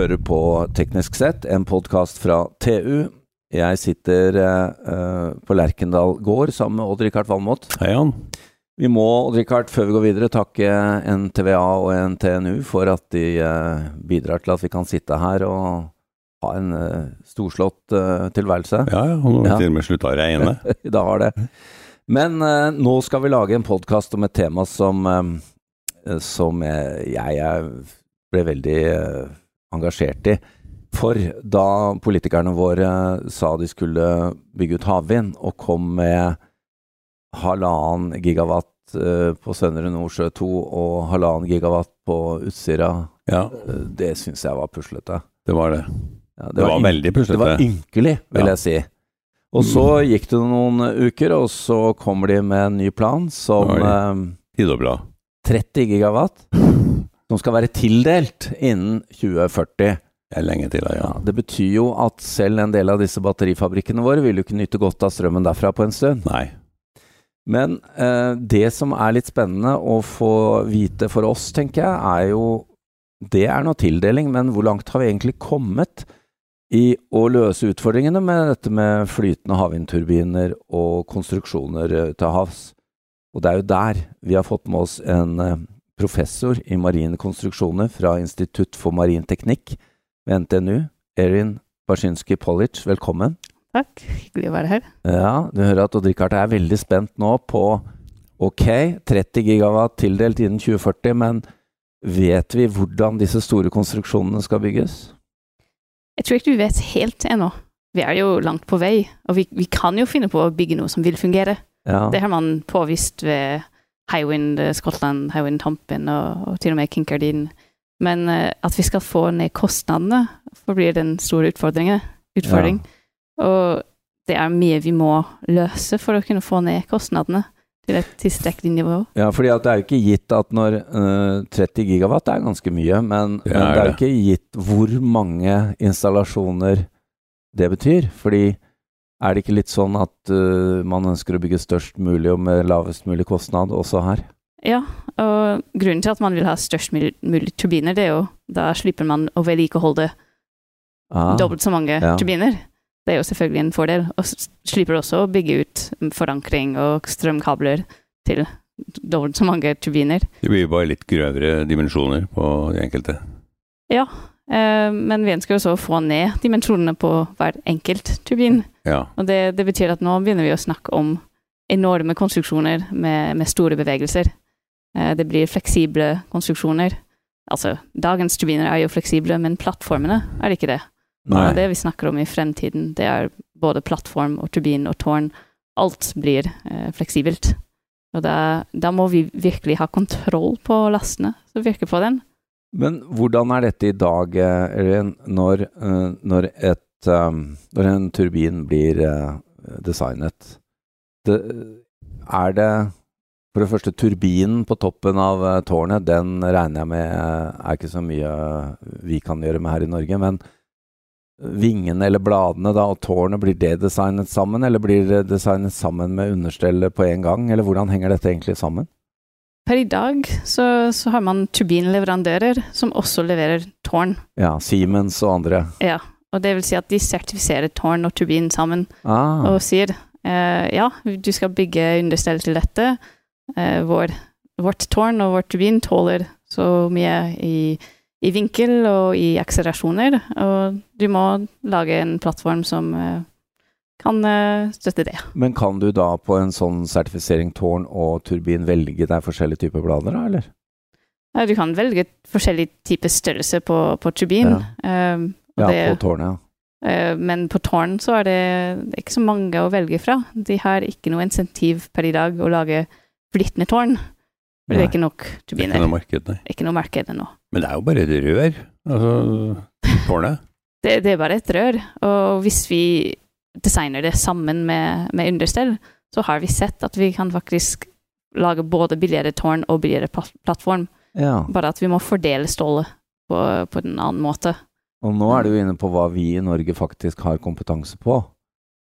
hører på Teknisk sett, en podkast fra TU. Jeg sitter eh, på Lerkendal gård sammen med Odd-Rikard Valmot. Hei, Jan. Vi må, Odd-Rikard, før vi går videre, takke NTVA og NTNU for at de eh, bidrar til at vi kan sitte her og ha en eh, storslått eh, tilværelse. Ja, ja, nå har vi til og med slutta å regne. da har det. Men eh, nå skal vi lage en podkast om et tema som, eh, som jeg, jeg ble veldig eh, engasjert i. For da politikerne våre sa de skulle bygge ut havvind, og kom med halvannen gigawatt eh, på Søndre Nordsjø 2 og halvannen gigawatt på Utsira, Ja, eh, det syns jeg var puslete. det var det. Ja, Det var var veldig det var puslete. ynkelig, vil Ja. jeg si. Og så gikk det noen uker, og så kommer de med en ny plan som eh, Tid og bra. 30 gigawatt, som skal være tildelt innen 2040. Det er lenge til, ja. Ja, det betyr jo at selv en del av disse batterifabrikkene våre vil jo ikke nyte godt av strømmen derfra på en stund. Nei. Men eh, det som er litt spennende å få vite for oss, tenker jeg, er jo Det er nå tildeling, men hvor langt har vi egentlig kommet i å løse utfordringene med dette med flytende havvindturbiner og konstruksjoner eh, til havs? Og det er jo der vi har fått med oss en eh, professor i marine konstruksjoner fra Institutt for marin teknikk ved NTNU, Erin Barshinsky Polic. Velkommen. Takk, hyggelig å være her. Ja, du hører at Odd-Rikard er veldig spent nå på Ok, 30 gigawatt tildelt innen 2040, men vet vi hvordan disse store konstruksjonene skal bygges? Jeg tror ikke vi vet helt ennå. Vi er jo langt på vei, og vi, vi kan jo finne på å bygge noe som vil fungere. Ja, Det har man påvist ved Hywind eh, Scotland, Highwind Tompin og, og til og med Kinkardin. Men eh, at vi skal få ned kostnadene, forblir den store utfordringen. Utfordring. Og det er mye vi må løse for å kunne få ned kostnadene til et tilstrekkelig nivå. ja fordi det er jo ikke gitt at når uh, 30 gigawatt er ganske mye, men, Det men er det er jo det. ikke gitt hvor mange installasjoner det betyr. Fordi er det ikke litt sånn at uh, man ønsker å bygge størst mulig og med lavest mulig kostnad også her? Ja, og grunnen til at man vil ha størst mulig, turbiner, det er jo da slipper man å vedlikeholde Ah, dobbelt så mange ja. turbiner. Det er jo selvfølgelig en fordel. Og slipper også å bygge ut forankring og strømkabler til dobbelt så mange turbiner. Det blir jo bare litt grøvere dimensjoner på de enkelte. Ja, men vi ønsker også å få ned dimensjonene på hver enkelt turbin. Ja. Og det, det betyr at nå begynner vi å snakke om enorme konstruksjoner med, med store bevegelser. Eh, det blir fleksible konstruksjoner. Altså, dagens turbiner er jo fleksible, men plattformene er ikke det. Nei. Og det vi snakker om i fremtiden, det er både plattform og turbin og tårn. Alt blir eh, fleksibelt. Og da, da må vi virkelig ha kontroll på lastene som virker på den. Men hvordan er dette i dag, eh, Erin, når, eh, når, um, når en turbin blir eh, designet? Det, er det For det første, turbinen på toppen av eh, tårnet, den regner jeg med eh, er ikke så mye vi kan gjøre med her i Norge. Men vingene eller bladene da, og tårnet, blir det designet sammen, eller blir det designet sammen med understellet på en gang? Eller hvordan henger dette egentlig sammen? Per i dag så, så har man turbinleverandører som også leverer tårn. Ja, Siemens og andre. Ja, og det vil si at de sertifiserer tårn og turbin sammen. Ah. og sier eh, ja, du skal bygge understell til dette. Eh, vår, vårt tårn og vår turbin tåler så mye i, i vinkel og i akselerasjoner, og du må lage en plattform som eh, kan eh, støtte det. Men kan du da på en sånn sertifisering tårn og turbin velge deg forskjellige typer blader, da, eller? Ja, du kan velge forskjellig type størrelse på, på turbin. eh, og Ja, det- på tårnet, ja. Uh, Men på tårn så er det, det er ikke så mange å velge fra. De har ikke noe insentiv per i dag å lage flyttende tårn. For det er ikke nok Det er ikke noe marked, nei. Ikke noe marked ennå. Men det er jo bare et rør. Altså, tårnet. Det, det er bare et rør. Og hvis vi designer det sammen med, med understell, så har vi sett at vi kan faktisk lage både billigere tårn og billigere plattform. ja. Bare at vi må fordele stålet på, på en annen måte. Og nå er du inne på hva vi i Norge faktisk har kompetanse på.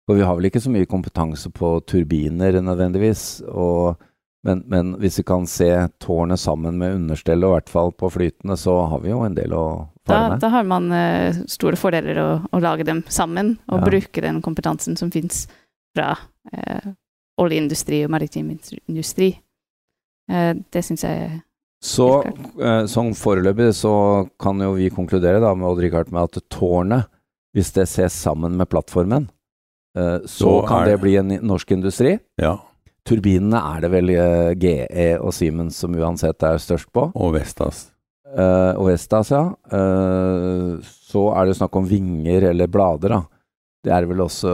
For vi har vel ikke så mye kompetanse på turbiner nødvendigvis, og, Men, men hvis vi kan se tårnet sammen med understellet, og i hvert fall på flytende, så har vi jo en del å Da, fare med. da har man uh, store fordeler å, å lage dem sammen, og Ja. bruke den kompetansen som fins fra uh, oljeindustri og maritim industri. Uh, det syns jeg Så eh, sånn foreløpig så kan jo vi konkludere da med Odd-Rikard med at tårnet, hvis det ses sammen med plattformen, eh, så kan er det det- bli en norsk industri. Ja. Turbinene er det vel eh, GE og Siemens som uansett er størst på. Og Vestas. Uh, og Vestas, ja. Uh, så er det snakk om vinger eller blader, da. Det er vel også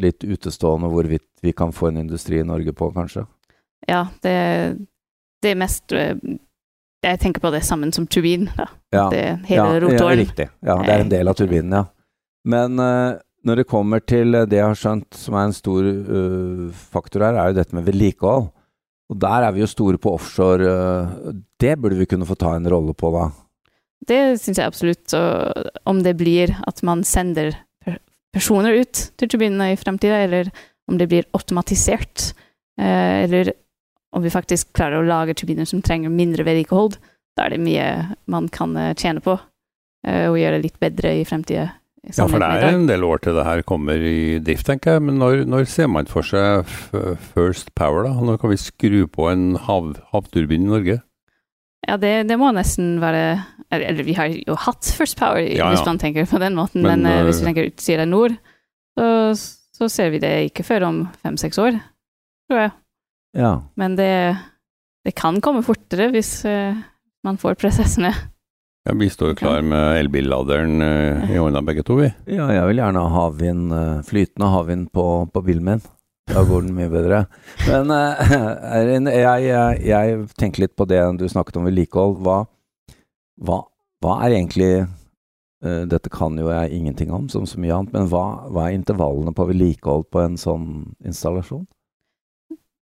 litt utestående hvorvidt vi kan få en industri i Norge på, kanskje. Ja, det, det er mest Jeg tenker på det sammen som turbin, da. Ja, Det hele ja, rotoren. Ja, riktig. Ja, det er en del av turbinen, ja. Men eh, når det kommer til det jeg har skjønt som er en stor uh, faktor her, er jo dette med vedlikehold. Og der er vi jo store på offshore. Uh, det burde vi kunne få ta en rolle på, da. Det syns jeg absolutt. Og om det blir at man sender personer ut til turbinene i fremtida, eller om det blir automatisert, uh, eller om vi faktisk klarer å lage turbiner som trenger mindre vedlikehold, da er det mye man kan eh, tjene på, eh, og gjøre litt bedre i fremtida. Ja, for det er en del år til det her kommer i drift, tenker jeg. Men når, når ser man for seg First Power, da? Når kan vi skru på en hav, havturbin i Norge? Ja, det, det må nesten være Eller, vi har jo hatt First Power, Ja, hvis ja. man tenker på den måten, men, Men, eh, øh, hvis vi tenker Utsira nord, så, så ser vi det ikke før om fem-seks år, tror jeg. Ja. Men det, det kan komme fortere hvis uh, man får prosessene. Ja, vi står jo klar med elbilladeren eh, i hånda begge to, vi. Ja, jeg vil gjerne ha havvind, eh, flytende havvind på, på bilen min. Da går den mye bedre. Men eh, jeg, jeg, jeg tenker litt på det du snakket om vedlikehold. Hva, hva, hva er egentlig Dette kan jo jeg ingenting om, som så mye annet, men hva, hva er intervallene på vedlikehold på en sånn installasjon?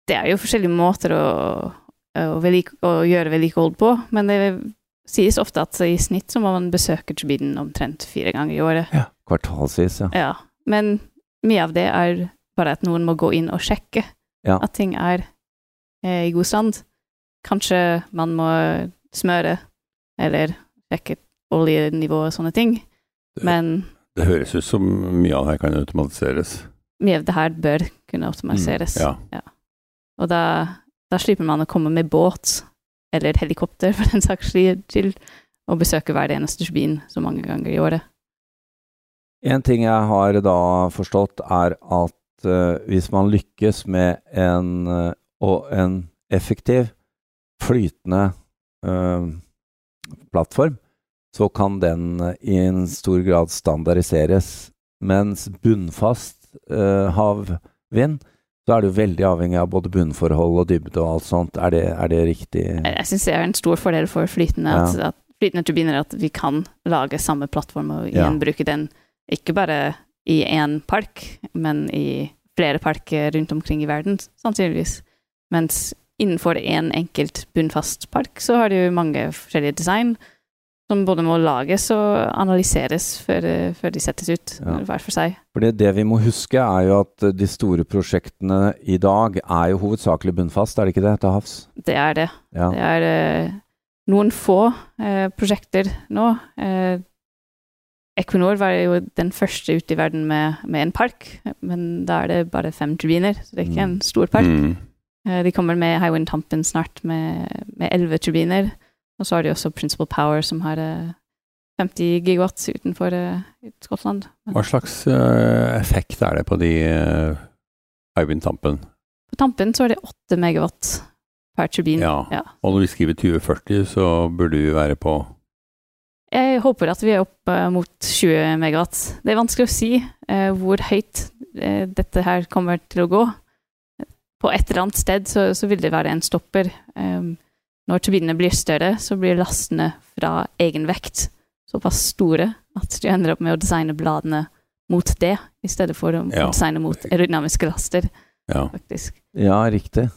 Det er jo forskjellige måter å, å, å gjøre vedlikehold på, men det sies ofte at i snitt så må man besøke Tsjibiden omtrent fire ganger i året. Ja, Kvartalsvis, ja. Ja, men mye av det er bare at noen må gå inn og sjekke Ja. at ting er eh, i god stand. Kanskje man må smøre, eller sjekke oljenivå og sånne ting. Det- Men Det høres ut som mye av det her kan automatiseres. mye av det her bør kunne automatiseres. Ja. Og da, da slipper man å komme med båt, eller helikopter for den saks skyld, og besøke hver eneste turbin så mange ganger i året. En ting jeg har da forstått, er at uh, hvis man lykkes med en, uh, og en effektiv, flytende uh, plattform, så kan den eh, i en stor grad standardiseres. Mens bunnfast eh, havvind, så er du veldig avhengig av både bunnforhold og dybde og alt sånt. Er det, er det riktig? Jeg, syns det er en stor fordel for flytende, Ja. at, at flytende turbiner at vi kan lage samme plattform og Ja. gjenbruke den, ikke bare i én park, men i flere parker rundt omkring i verden, sannsynligvis. Mens innenfor én en enkelt bunnfast park, så har du mange forskjellige design som både må lages og analyseres før, før de settes ut, Ja. hver for seg. Fordi det vi må huske, er jo at de store prosjektene i dag er jo hovedsakelig bunnfast, er det ikke det, til havs? Det er det. Ja. Det er eh, noen få eh, prosjekter nå. Eh, Equinor var jo den første ute i verden med, med en park, men da er det bare fem turbiner, så det er ikke Mm. en stor park. Mm. Eh, de kommer med Hywind Tampen snart med med elleve turbiner, og så har de også Principal Power som har eh, 50 gigawatt utenfor eh, Skottland. Hva slags eh, effekt er det på de Hywind Tampen? På Tampen så er det 8 megawatt per turbin. Ja. Ja. Og når vi skriver 2040, så burde vi være på Jeg håper at vi er opp mot 20 megawatt. Det er vanskelig å si eh, hvor høyt eh, dette her kommer til å gå. På et eller annet sted så, så vil det være en stopper. Um, når turbinene blir større, så blir lastene fra egen vekt såpass store at du ender opp med å designe bladene mot det, i stedet for å Ja. designe mot aerodynamiske laster, Ja. faktisk. Ja, riktig.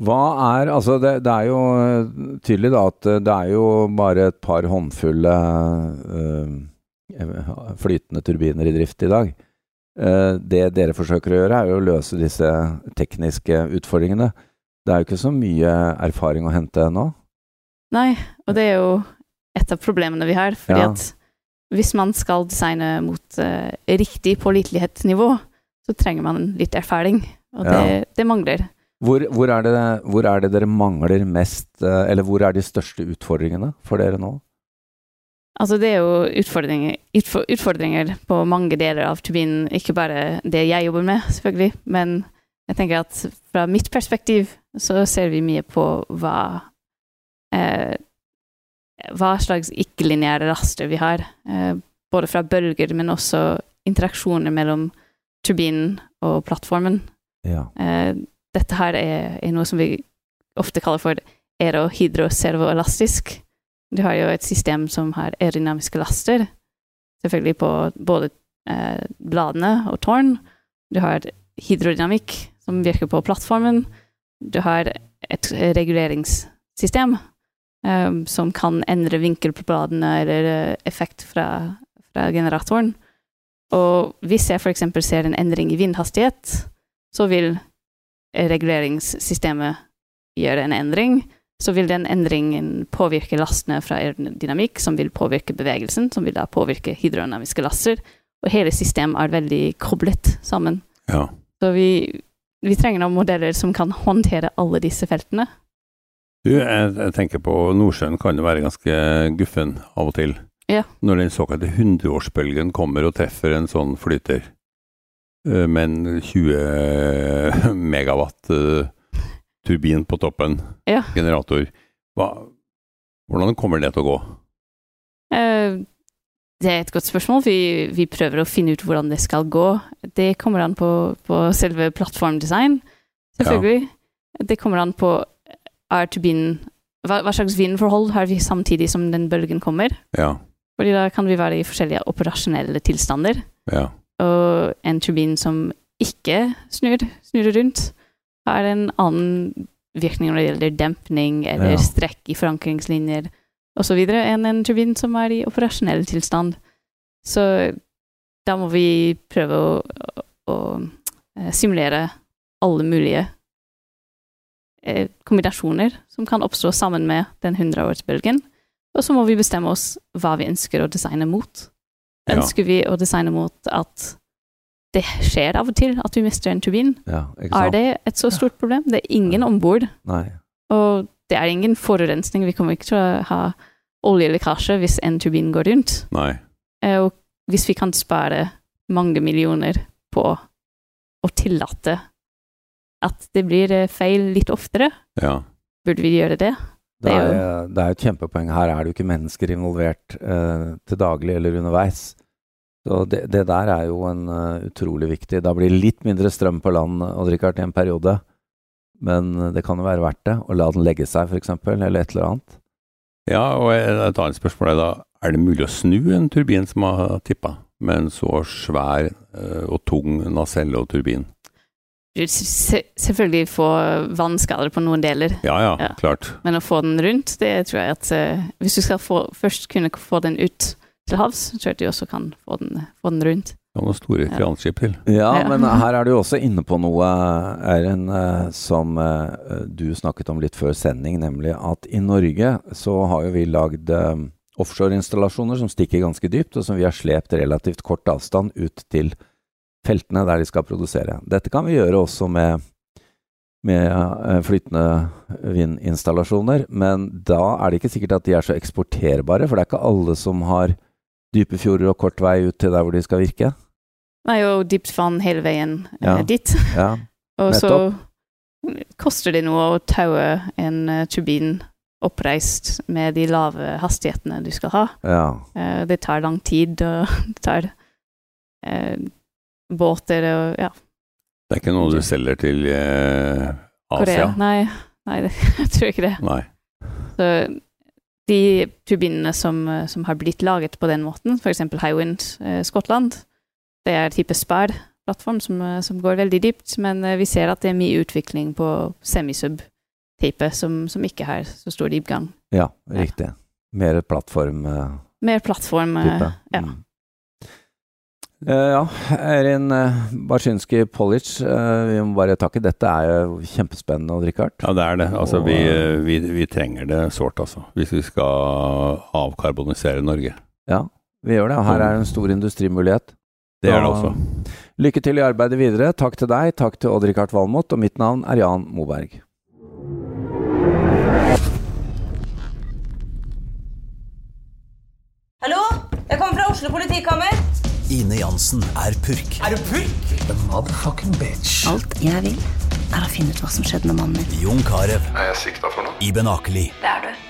Hva er Altså, det, det er jo eh, tydelig da at eh, det er jo bare et par håndfulle øh, flytende turbiner i drift i dag. Eh, det dere forsøker å gjøre, er jo å løse disse tekniske utfordringene. Det er jo ikke så mye erfaring å hente ennå. Nei, og det er jo et av problemene vi har. fordi Ja. at hvis man skal designe mot uh, riktig pålitelighetsnivå, så trenger man litt erfaring, og det, Ja. det mangler. Hvor, hvor, er det, hvor er det dere mangler mest, uh, eller hvor er de største utfordringene for dere nå? Altså, det er jo utfordringer, utfordringer på mange deler av turbinen, ikke bare det jeg jobber med, selvfølgelig, men jeg tenker at fra mitt perspektiv så ser vi mye på hva eh, hva slags ikke-lineære raster vi har, eh, både fra bølger, men også interaksjoner mellom turbinen og plattformen. Ja. Eh, dette her er, er noe som vi ofte kaller for erohydroservoelastisk. Du har jo et system som har aerodynamiske laster, selvfølgelig på både eh, bladene og tårn. Du har hydrodynamikk, som virker på plattformen. Du har et reguleringssystem um, som kan endre vinkel på bladene eller eh, effekt fra, fra generatoren. Og hvis jeg f.eks. ser en endring i vindhastighet, så vil reguleringssystemet gjøre en endring. Så vil den endringen påvirke lastene fra aerodynamikk, som vil påvirke bevegelsen, som vil da påvirke hydrodynamiske laster. Og hele systemet er veldig koblet sammen. Ja. Så vi, vi trenger noen modeller som kan håndtere alle disse feltene. Du, jeg, jeg tenker på Nordsjøen kan jo være ganske guffen av og til. Ja. Når den såkalte 100-årsbølgen kommer og treffer en sånn flyter eh, med en 20 megawatt eh, turbin på toppen, Ja. generator, hva, hvordan kommer det til å gå? Eh, Det er et godt spørsmål. Vi, vi prøver å finne ut hvordan det skal gå. Det kommer an på, på selve plattformdesign, selvfølgelig. Det kommer an på er turbinen hva, hva slags vindforhold har vi samtidig som den bølgen kommer? Ja, Fordi da kan vi være i forskjellige operasjonelle tilstander. ja, Og en turbin som ikke snur, snur rundt, har en annen virkning når det gjelder dempning eller Ja. strekk i forankringslinjer osv. enn en turbin som er i operasjonell tilstand. Så da må vi prøve å, å, å eh, simulere alle mulige eh, kombinasjoner som kan oppstå sammen med den 100-årsbølgen. Og så må vi bestemme oss hva vi ønsker å designe mot. Ja. Ønsker vi å designe mot at det skjer av og til at vi mister en turbin? ja Er det et så stort problem? Det er ingen om bord, og det er ingen forurensning. Vi kommer ikke til å ha oljelekkasje hvis en turbin går rundt. nei. Eh, Og hvis vi kan spare mange millioner på å tillate at det blir eh, feil litt oftere, Ja, burde vi gjøre det? Det er det er et kjempepoeng. Her er det jo ikke mennesker involvert eh, til daglig eller underveis. Så det, det der er jo en uh, utrolig viktig. Da blir det litt mindre strøm på land, Odd-Rikard, i en periode. Men det kan jo være verdt det. Å la den legge seg, f.eks., eller et eller annet. Ja og et annet spørsmål er da, er det mulig å snu en turbin som har tippa, med en så svær eh, og tung nacelle og turbin? Du vil selvfølgelig få vannskader på noen deler, Ja, ja, Ja. klart. men å få den rundt, det tror jeg at eh, Hvis du skal få, først kunne få den ut til havs, så tror jeg at du også kan få den, få den rundt. Det noen store Ja. kranskip til. Ja, men her er du også inne på noe, Eirin, eh, som eh, du snakket om litt før sending, nemlig at i Norge så har jo vi lagd eh, offshoreinstallasjoner som stikker ganske dypt, og som vi har slept relativt kort avstand ut til feltene der de skal produsere. Dette kan vi gjøre også med, med flytende vindinstallasjoner, men da er det ikke sikkert at de er så eksporterbare, for det er ikke alle som har dype fjorder og kort vei ut til der hvor de skal virke. Det er jo dypt vann hele veien eh, Ja. dit. Ja, Og så koster det noe å taue en eh, turbin oppreist med de lave hastighetene du skal ha. ja. Eh, det tar lang tid, og det tar eh, båter og ja, Det er ikke noe du selger til eh, Korea. Asia? Nei, nei det, jeg tror ikke det. Nei. Så de turbinene som, som har blitt laget på den måten, f.eks. Highwind eh, Skottland, det er type Spar-plattform som, eh, som går veldig dypt, men eh, vi ser at det er mye utvikling på semisub-type som, som ikke har så stor dypgang. Ja, riktig. Mer plattform-type. Mer plattform-type, ja. Mm. Eh, ja, Erin uh, Baczynski Polic, uh, vi må bare takke. Dette er jo kjempespennende, Rikard. Ja, det er det. Altså, vi, vi, vi, trenger det sårt, altså. Hvis vi skal avkarbonisere Norge. Ja, vi gjør det. Her er en stor industrimulighet. Det gjør det også. Lykke til i arbeidet videre. Takk til deg, takk til Odd-Rikard Valmot, og mitt navn er Jan Moberg. Hallo? Jeg kommer fra Oslo politikammer. Ine Jansen er purk. Er du purk? The motherfucking bitch. Alt jeg vil, er å finne ut hva som skjedde med mannen min. Jon Carew. Er jeg sikta for noe? Iben Akeli. Det er du.